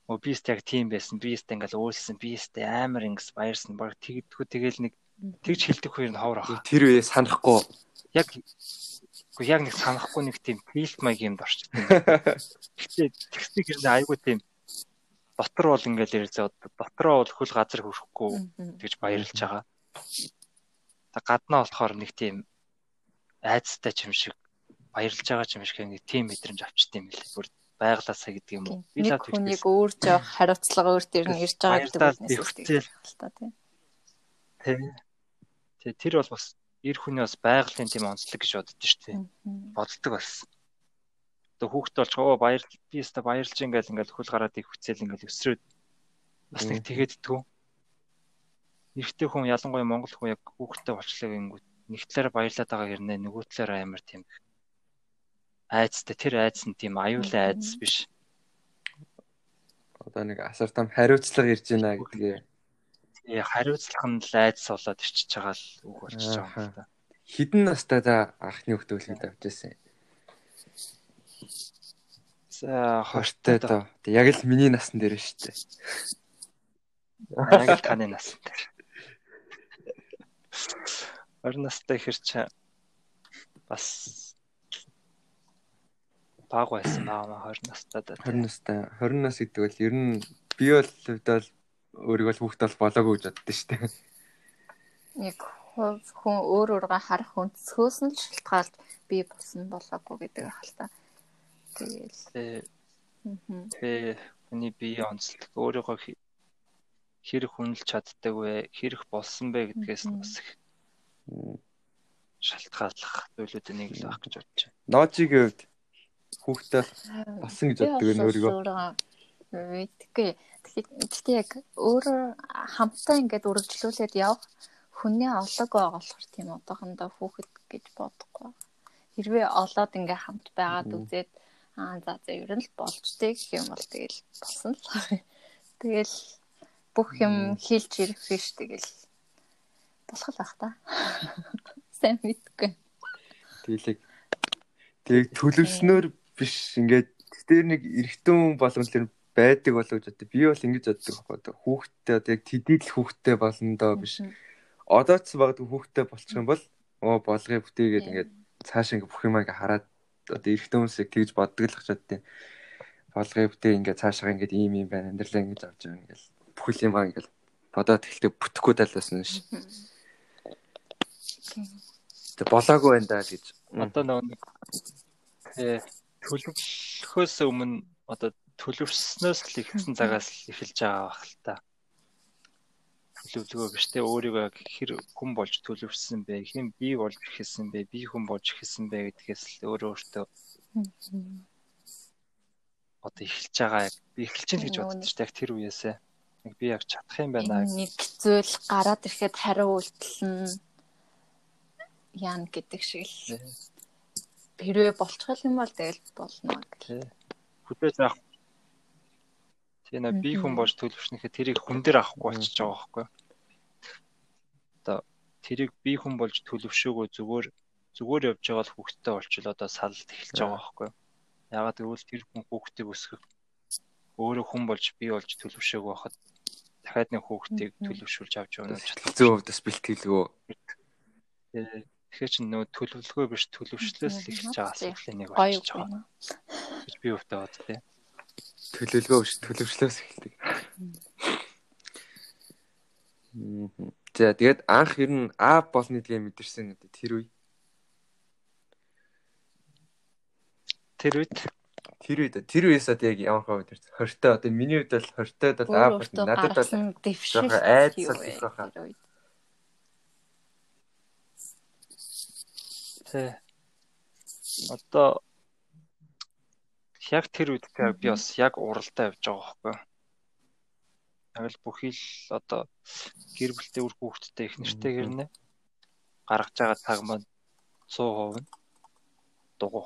Өө би өст яг тийм байсан. Би өст ингээл өөрссөн. Би өст амар ингс баярсан. Баг тэгдэггүй тэгэл нэг тэгж хилдэг хоёр нь ховор ах. Тэр үе санахгүй. Яг яг нэг санахгүй нэг тийм филт маяг юмд орчтой. [LAUGHS] Гэхдээ текстик хэрнээ айгүй тийм дотор бол ингээл ярьзаа дотроо бол хөл газар хөрөхгүй гэж баярлж байгаа. Та гаднаа болохоор нэг тийм айцтай ч юм шиг баярлж байгаа ч юм шиг нэг тийм мэдрэмж авчт юм лээ. Бүр байглаасаа гэдэг юм уу. Би л хүнийг өөр жоох хариуцлага өөр дээр нь ирж байгаа гэдэг үгнээс та тийм. Тэ тэр бол бас эр хүний бас байгалийн тийм онцлог гэж боддоо шүү дээ. Боддог бас. Одоо хүүхдээ болж оо баяр би өстө баярлж ингээл ингээл хөл гараад их хүцэл ингээл өсрөөд бас нэг тэгэддгүү. Эрэгтэй хүн ялангуяа монгол хүн яг хүүхдээ болчлоо гингүүд нэг талаараа баярлаад байгаа хэрнээ нөгөө талаараа амар тийм айцтай тэр айц нь тийм аюулын айц биш. Одоо нэг асар том хариуцлага ирж байна гэдгээ. Тий, хариуцлага нь л айц болоод ирчихэж байгаа л үг болчихж байгаа юм да. Хідэн настай та анхны хөвтөлөд авч ирсэн. За хортой доо. Яг л миний насан дээр шүү дээ. Яг л таны насан дээр. 20 настай ихэр чи бас баг байсан баа 20 настай да. 20 настай. 20 нас гэдэг бол ер нь би бол хувьдаа өөрийгөө л хүүхд бол болоогүй гэж боддоо шүү дээ. Яг хүн өөр өөргөө харах өнцгөөс нь шалтгаалт би болсон болоогүй гэдэг ахал та. Тэгээл. Тэ хүний бие онцлог өөрийгөө хэрэг хүнэлж чаддаг вэ? Хэрэг болсон бэ гэдгээс нь бас их шалтгааллах зүйлүүд нэг л байх гэж бодож байна. Ножигийн хувьд хүүхдээ болсон гэж боддог нь өөрийгөө. Мэдгүй. Гэхдээ яг өөрөө хамтаа ингээд үргэлжлүүлээд явах хүний олог байгаа болохоор тийм одоохондоо хүүхэд гэж бодохгүй. Хэрвээ олоод ингээ хамт байгаад үзээд аа за за ер нь л болж тээ гэх юм бол тэгэл болсон л. Тэгэл бүх юм хийлж ирэх биш тэгэл болох л байх та. [LAUGHS] Сайн мэдгүй. Тэглэг. Тэг төлөвснөр биш ингээд тэр нэг эрэгтэн болгон тэр байдаг болов гэж боддог. Би бол ингэж боддог байхгүй. Хүүхдтэй одоо яг тэдийд л хүүхдтэй болно доо биш. Одоо ч багт хүүхдтэй болчих юм бол оо болгоё бүтээгээд ингээд цааш ингээд бүх юмаа ингээд хараад одоо эрэгтэн хүмүүсийг тэгж боддог л хачаад тийм болгоё бүтээ ингээд цаашаа ингээд ийм юм байна. Амьдралаа ингэж авч байгаа ингээд бүхэл юмаа ингээд бодоод эхэлдэг бүтэхгүй талаас нь ш. Тэг болоогүй байна да гэж. Одоо нэг төлөвлөхөөс өмнө одоо төлөвшснөөс л ихсэн цагаас эхэлж байгаа бах л та. Төлөвлөгөө биш те өөрийгөө хэр хүн болж төлөвшсөн бэ? Хэн би болж ихсэн бэ? Би хүн болж ихсэн бэ гэдгээс л өөрөө өөртөө одоо эхэлж байгаа. Би эхэлж гин гэж дээ. Яг тэр үеэсээ. Нэг би яг чадах юм байна. Нэг зүйл гараад ирэхэд хариу үйлдэл нь яан гэдэг шиг л хэрвээ болчих юм бол тэгэл болно гэх. Хүлээж авах. Тийм нэ би хүн болж төлөвшнөхэд тэрийг хүн дээр авахгүй болчихж байгаа байхгүй. Одоо тэрийг би хүн болж төлөвшөөгөө зүгээр зүгээр явж байгаа л хүүхдтэй болчихлоо одоо салалт эхэлж байгаа байхгүй. Ягаад гэвэл тэр хүн хүүхдийг өсгөх өөрөө хүн болж би болж төлөвшөөгөө байхад дахиад нэг хүүхдийг төлөвшүүлж авч явна хэцүү хувьдас бэлтгэлгүй. Тэгэхээр чинь нөө төлөвлөгөө биш төлөвшлөөс л эхэлж байгаа асуудлын нэг болчихж байгаа. гэж би өвдөө бод тий. Төлөвлөгөө биш төлөвшлөөс эхэлдэг. За тэгээд анх ер нь А болны тэгээ мэдэрсэн гэдэг тэр үе. Тэр үед тэр үед тэр үеэс одоо яг ямар хаа мэдэрсэн. Хортой одоо миний хувьд бол хортой бол А бол надад бол жоохон айдсал их байна. Тэ. Одоо яг тэр үед би бас яг уралдаа явж байгаа байхгүй. Яг л бүхий л одоо гэр бүлтэй үр хүүхэдтэй их нэртэй гэрнэ. Гаргаж байгаа цаг маань 100% нь дугуй.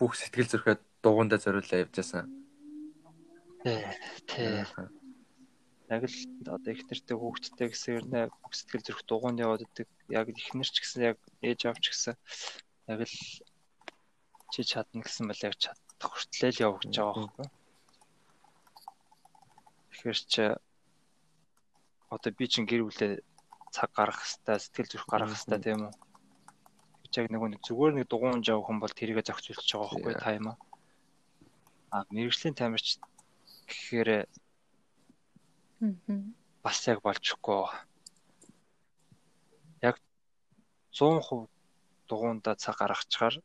Бүх сэтгэл зүрхээ дугуйндаа зориулаад явж байсан. Тэ. Тэ яг л одоо их нэртэй хүүхдтэй гэсэн юм нэ бүх сэтгэл зүрх дугуунд яваад идэг. Яг их нэр ч гэсэн яг ээж авч гэсэн яг л чи чадна гэсэн бол яг чадах хүртлээл явах гэж байгаа байхгүй. Тэгэхээр чи одоо би чин гэр бүлээ цаг гаргах хэвээр сэтгэл зүрх гаргах хэвээр тийм үү? яг нөгөө нэг зүгээр нэг дугуун жав хүн бол тэрийгэ зохицуулж байгаа байхгүй та юм аа. Мэрэгжлийн тамирч гэхээр бас яг болчихгүй. Яг 100% дугуундаа цаг гаргахчаар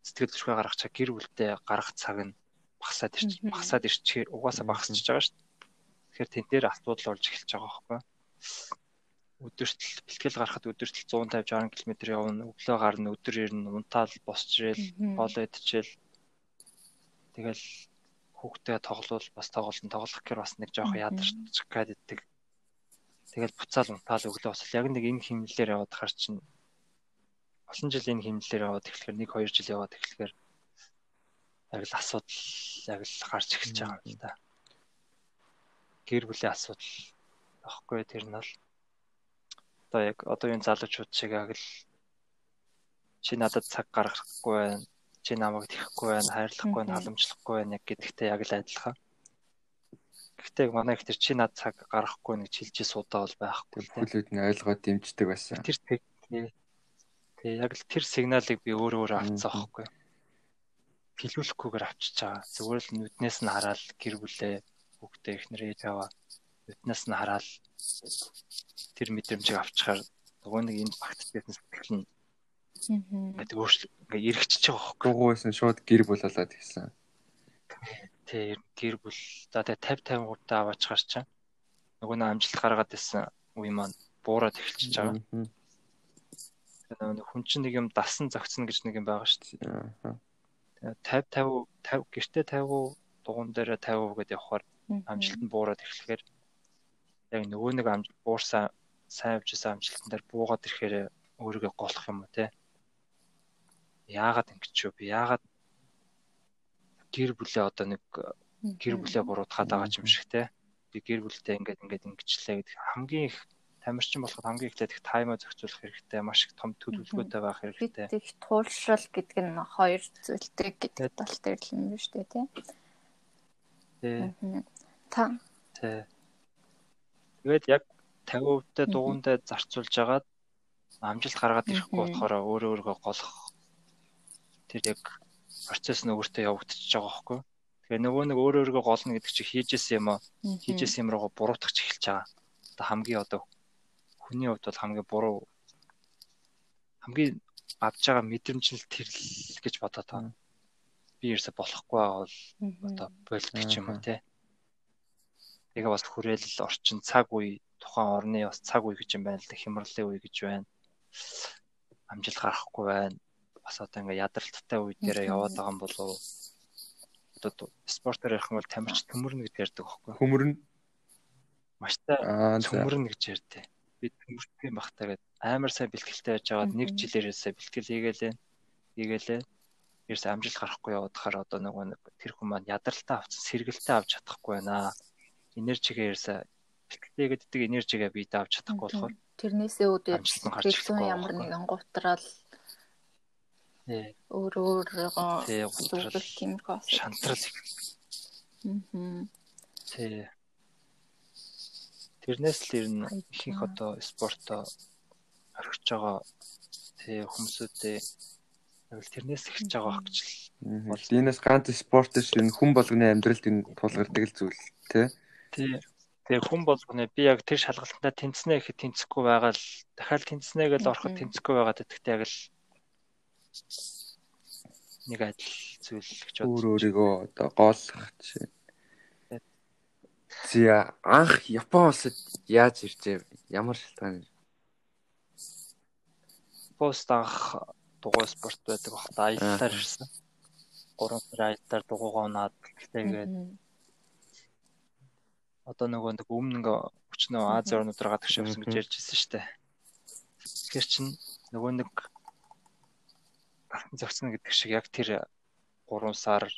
сэтгэл хөдлөлгөө гаргахчаа гэр бүлдээ гаргах цаг нь багасаад ирч багасаад ирчихээр угаасаа багасчихж байгаа шүү дээ. Тэгэхээр тэн дээр асуудал болж эхэлж байгаа байхгүй. Өдөрт бэлтгэл гарахад өдөрт 150 60 км явна. Өглөө гарна, өдөр ирнэ, унтаал босч ирэл, хоол идчихэл. Тэгэл хүүхдээ тоглол бас тоглолтон тоглох гэхээр бас нэг жоох ядарч гаддаг. Тэгэл буцаал унтаал өглөө бас яг нэг энэ химнэлээр яваад хар чинь олон жил энэ химнэлээр яваад эхлэхээр 1 2 жил яваад эхлэхээр яг л асуудал яг л гарч эхэлж байгаа юм л да. Гэр бүлийн асуудал аахгүй тэр нь бол одоо яг одоо энэ залуучууд шиг яг л чи надад цаг гаргахгүй байна. Чи намайг тэхгүй байна, хайрлахгүй байна, халамжлахгүй байна яг гэдэгтэй яг л адилхан. Гэхдээ манай их тэр чи над цаг гаргахгүй нэг чилжээ суудаа бол байхгүй л тийм. Бүлүүд нь ойлгоод дэмждэг байсан. Тэр тэг яг л тэр сигналыг би өөрөө авцсан аахгүй хэлүүлэхгүйгээр авчиж байгаа. Зүгээр л нүднээс нь хараад гэр бүлээ хүүхдээ ихнэрээ яваа нүднээс нь хараад тэр мэдрэмжийг авчихаар нөгөө нэг энэ багт байсан сэтгэл нь ингээд өөрчлө ингээд эргэчихэж байгаа хөөхгүй. Дугуйсан шууд гэр бүл болоод гисэн. Тэг гэр бүл за тэг 50 50 гутаа аваач гарчаа. Нөгөө нэг амжилт гаргаад байсан үе маань буураад эхэлчихэж байгаа. Нөгөө хүн чинь нэг юм дасан зогцно гэж нэг юм байгаа шүү дээ. 50 50 50 гэртээ 50 дугуун дээр 50% гэдээ явахаар амжилт нь буураад эхлэхээр яг нөгөө нэг амжилт буурсан сайн явжсэн амжилтан дээр буугаад ирэхээр өөрийгөө голох юм уу те? Яагаад ингэж юу би яагаад гэр бүлээ одоо нэг гэр бүлээ буруутгаад байгаа юм шиг те? Би гэр бүлтэй ингээд ингээд ингэчлээ гэдэг хамгийн их тамирчин болоход хамгийн эхлээд их таймаа зохицуулах хэрэгтэй, маш их том төлөвлөгөөтэй байх хэрэгтэй. Их туулшрал гэдэг нь хоёр зүйлтэй гэдэг тал дээр л юм шүү дээ, тий. Тий. Та. Тий. Тэгээд яг 50%-тай дугуйндаа зарцуулж агаад амжилт гаргаад ирэхгүй болохоор өөрөө өөргөө голох тэр яг процесс нь өөртөө явагдчихж байгаа байхгүй. Тэгээ нөгөө нэг өөрөө өөргөө голно гэдэг чинь хийжсэн юм аа хийжсэн юм руугаа буруутгах эхэлж байгаа. Одоо хамгийн одоо хүний хувьд бол хамгийн буруу хамгийн авж байгаа мэдрэмжил тэрл гэж бодоод байна. Би ерөөсө болохгүй байгаа бол одоо ч юм уу те. Тэгээ бас хүрээлэл орчин цаг үе тухайн орны бас цаг үе гэж юм байна л да хямралын үе гэж байна. Амжилт гарахгүй байна. Бас одоо ингээ ядралттай үе дээр яваад байгаа юм болов уу? Одоо спортоор ярих юм бол тамирч төмөрнө гэж ярьдаг байхгүй. Хөмөрнө. Маш та төмөрнө гэж ярьдээ бид мөрдгөн бахтаа гээд амар сайн бэлтгэлтэй байж байгаад нэг жилээрээсээ бэлтгэл хийгээлээ. Хийгээлээ. Ерөөс амжилт гарахгүй яваад хахаар одоо нөгөө нэг тэр хүн маань ядаралтай авсан сэргэлтээ авч чадахгүй байна. Энержигээ ерөөсөө бэлтгэлтэй гэдэг энержигээ бид авч чадахгүй болохоор тэрнээсээ үүдээ бэлтгэл ямар нэгэн гутраал өөр гутрал тиймэрхүү шантрал. Аа. Тий Тэрнээс л ер нь ихэнх одоо спортоо орхиж байгаа тий хүмүүсүүдээ яг л тэрнээс эхэлж байгаа байх гэж бол энэс ганц спорт биш энэ хүн болгоны амьдралд энэ тулгардаг л зүйл тий. Тий. Тэгээ хүн болгоны би яг тэр шалгалтандаа тэнцэнэ гэхэд тэнцэхгүй байгаа л дахиад тэнцэнэ гэж ороход тэнцэхгүй байгаа гэдэгт яг л нэг адил зүйл гэж бодож. Өөр өөрийгөө одоо гоолох чинь Зя анх Япон улсад яаж иржээ? Ямар шалтгаан? Пост анх дугуй спорт байдаг багт аяллаар ирсэн. 3 сар аяллаар дугуйгаа унаад тэгтэйгээд одоо нөгөө нэг өмнө ингээ өчнөө Ази орнууд руу гадагш явсан гэж ярьж ирсэн шүү дээ. Тэгэхээр чин нөгөө нэг зөгцөн гэдэг шиг яг тэр 3 сар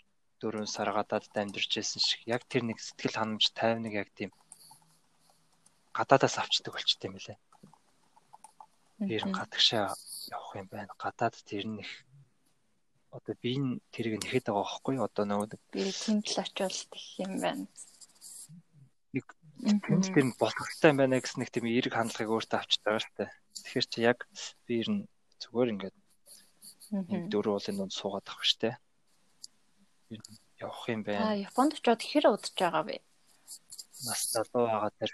4 сар гадаадд амьдарч байсан шиг яг тэр нэг сэтгэл ханамж тайвныг яг тийм гадаадаас авчдаг болчтой юм лээ. Тэр гадагшаа явах юм байна. Гадаад тэр нэг одоо би энэ тэрийг нэхэд байгаа байхгүй одоо нөгөө би тийм л очиолт их юм байна. Нэг тийм тэр болохтой юм байна гэсэн нэг тийм эерэг хандлагыг өөртөө авчдаг шүү дээ. Тэгэхээр чи яг би ер нь Зүгээр ингээд нэг дөрөв уулын донд суугаад авах штэ. Явах юм байна. Аа, Японд очиод хэр удаж байгаа вэ? Нас залуу байгаа тэр.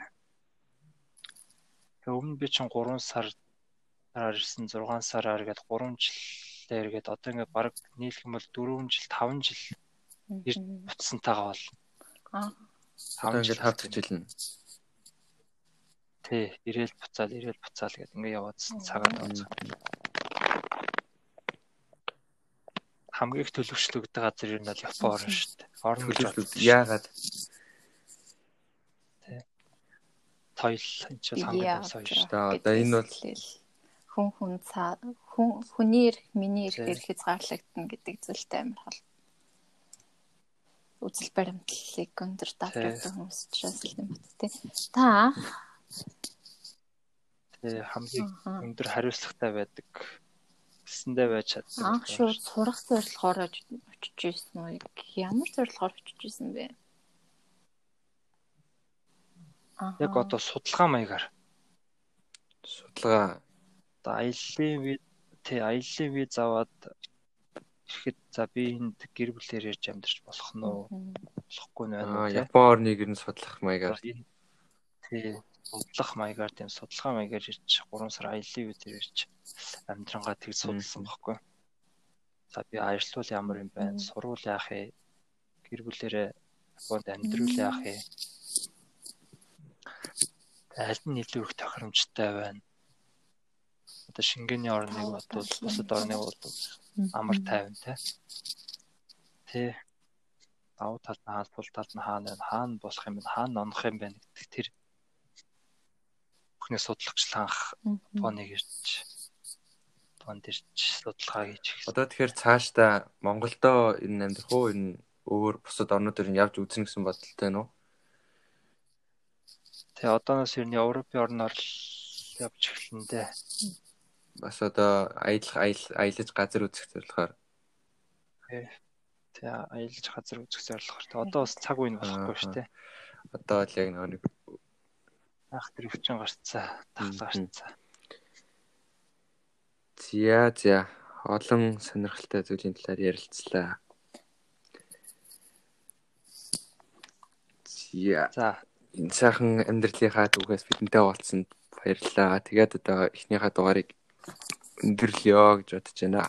Тэг өмнө би чинь 3 сар сараар ирсэн 6 сараар гээд 3 жилээр гээд одоо ингээд баг нийлэх юм бол 4 жил 5 жил ирд буцсантайгаа бол. Аа. Одоо ингээд хавцж илнэ. Тий, ирээл буцаал, ирээл буцаал гэдэг ингээд яваадсан цагаар тооцоо. Хамгийн их төлөвчлөгдөж газар ер нь бол Япон орн шүү дээ. Орн гэж Төлөвлөлт яагаад? Тойл энэ ч хамгийн том соёл. шүү дээ. Одоо энэ бол хүн хүн цаа хүн хүний эрх миний эрх эрх хязгаарлагдана гэдэг зүйлтэй амар хол. Үзэл баримтлалыг өндөр давтагдсан хүмүүс ч шаардлагатай бат тий. Та? Хамгийн өндөр хариуцлагатай байдаг гэсэндээ байж чаддаг. анх шууд сурах зорилгоор очиж ирсэн үү? Ямар зорилгоор очиж ирсэн бэ? Аа. Яг одоо судалгаа маягаар судалгаа одоо аяллаа виз тий аяллаа виз аваад ирэхэд за би энд гэр бүлээр ярьж амьдарч болох нь уу болохгүй нь байна аа Япон орныг ер нь судлах маягаар тий судлах маягаар тийм судалгаа маягаар ирж 3 сар аяллаа визээр ирж амьдрангаа тэг судалсан байхгүй. За би аялал ямар юм байна? Сурвал яах вэ? Гэр бүлээрээ Японд амьдруул яах вэ? Аль нь илүү их тохиромжтой байна? Одоо шингэний орныг бодвол бусад орныг бодвол амар тайван те. Тэ. Давуу тал нь хаана, тул тал нь хаана байна, хаана болох юм бэ, хаана онох юм бэ гэдэг тэр. Бүхний судалгачлал анх тооны ирж тоонд ирж судалгаа хийж эхэлсэн. Одоо тэгэхээр цаашдаа Монголдо энэ амьдрах уу энэ өөр бусад орнуудаар нь явж үзнэ гэсэн бодолтой байна уу? Тэгээ одооноос ер нь Европын орноор л явж эхэлнэ дээ. Бас одоо аялах аялаж газар үзэх зорилгоор Тэгээ аялж газар үзэх зорилгоор. Одоо бас цаг үе нь болохгүй шүү дээ. одоо л яг нэг Ах тэр өвчин гарцаа, тахлаа гарцаа. Зя зя олон сонирхолтой зүйлийн талаар ярилцлаа. Зя За, энэ сайхан амьдралынхаа түүхээс бидэнтэй уулзсанд баярлалаа. Тэгээд одоо эхнийхээ дугаарыг өндөрлөё гэж бодож байна.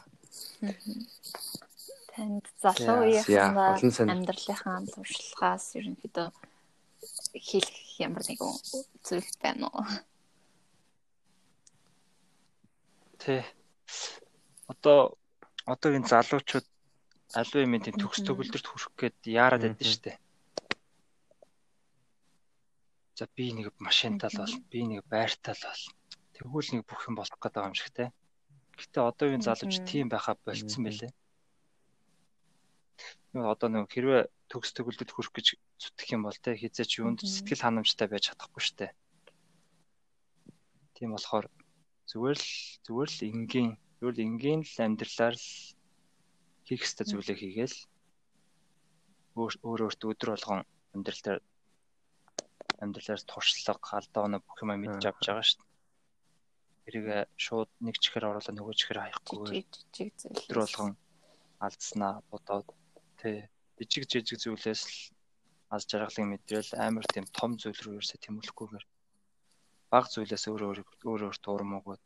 танд залуу үеийнхээ амьдралынхаа туршлагаас ерөнхийдөө хэлэх ямар нэгэн зүйл байна уу? тий. Одоо одоогийн залуучууд аливаа юм тийм төгс төгөлдөрт хүрэх гээд яарад байдсан шүү дээ. За би нэг машинтал бол, би нэг байртал бол. Тэгвэл нэг бүх юм болох гэдэг юм шиг те. Гэтэ одоогийн залууч тийм байхаа болцсон байлээ. Одоо нэг хэрвээ төгс төгөлдөд хүрэх гэж зүтгэх юм бол те хизээч юунд сэтгэл ханамжтай байж чадахгүй шүү дээ. Тийм болохоор зүгээр л зүгээр л энгийн зүгээр л энгийн л амьдралаар л хийх ёстой зүйлээ хийгээл өөр өөр өөрт өдөр болгон амьдрал дээр амьдралаар туршлага алдаа оноо бүх юм мэдж авч байгаа шүү дээ. Тэрийг шууд нэг чихээр оруулаад нөгөө чихээр хаяхгүй өдөр болгон алдснаа бодоод. Тий жижиг жижиг зүйлээс л аз жаргалын мэдрэл амар тийм том зүйл рүү ерөөсө тэмүүлэхгүйгээр баг зүйлээс өөр өөр өөр өөр туурмагууд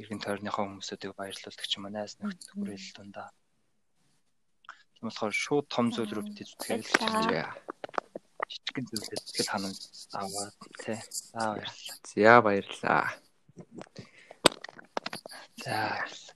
иргэн тойрныхоо хүмүүсүүдийг баярлуулдаг ч юм уу найз нөхдөд хүрээлэл дундаа. Тийм болохоор шууд том зүйл рүү зүтгэл Баярлалаа. жижигэн зүйлээс сэтгэл ханамж аваад тий. За баярлалаа. За баярлалаа. За баярлалаа.